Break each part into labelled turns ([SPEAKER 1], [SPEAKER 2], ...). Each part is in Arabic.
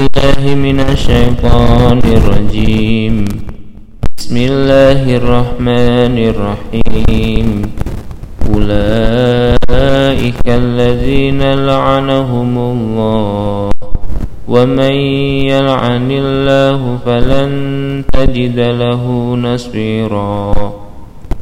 [SPEAKER 1] بالله من الشيطان الرجيم. بسم الله الرحمن الرحيم. أولئك الذين لعنهم الله. ومن يلعن الله فلن تجد له نصيرا.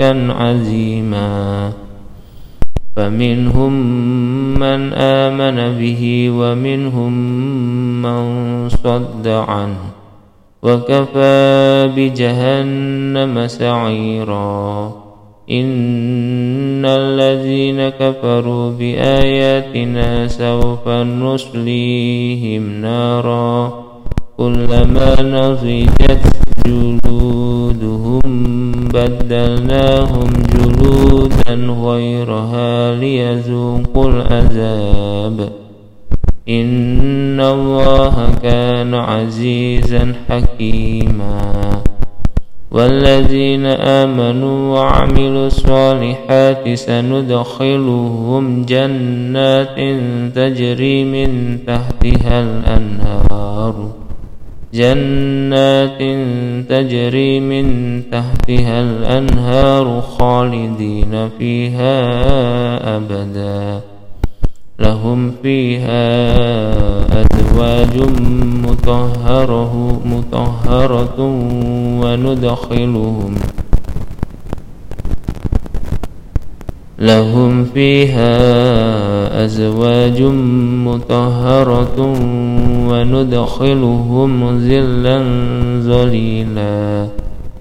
[SPEAKER 1] ملكا عزيما. فمنهم من آمن به ومنهم من صد عنه وكفى بجهنم سعيرا. إن الذين كفروا بآياتنا سوف نصليهم نارا كلما نضجت جلودهم بدلناهم جلودا غيرها ليذوقوا العذاب. إن الله كان عزيزا حكيما. والذين آمنوا وعملوا الصالحات سندخلهم جنات تجري من تحتها الأنهار. جنات تجري من تحتها الأنهار خالدين فيها أبدا. لهم فيها أزواج مطهرة مطهرة وندخلهم لهم فيها أزواج مطهرة وندخلهم ذلا ذليلا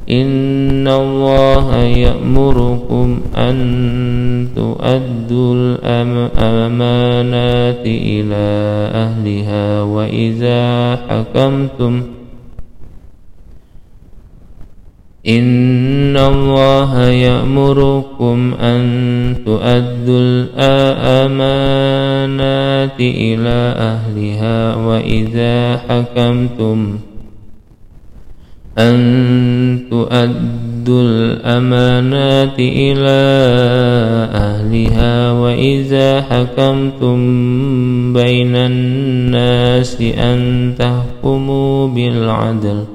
[SPEAKER 1] إن الله يأمركم أن تؤدوا الأمانات إلى أهلها وإذا حكمتم إن الله يأمركم أن تؤدوا الأمانات إلى أهلها وإذا حكمتم أن تؤدوا الأمانات إلى أهلها وإذا حكمتم بين الناس أن تحكموا بالعدل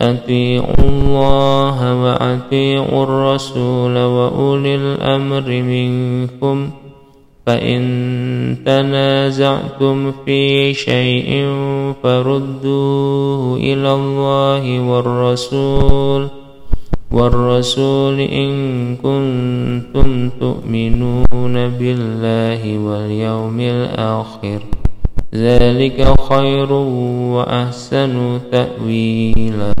[SPEAKER 1] أطيعوا الله وأطيعوا الرسول وأولي الأمر منكم فإن تنازعتم في شيء فردوه إلى الله والرسول والرسول إن كنتم تؤمنون بالله واليوم الآخر ذلك خير وأحسن تأويلا.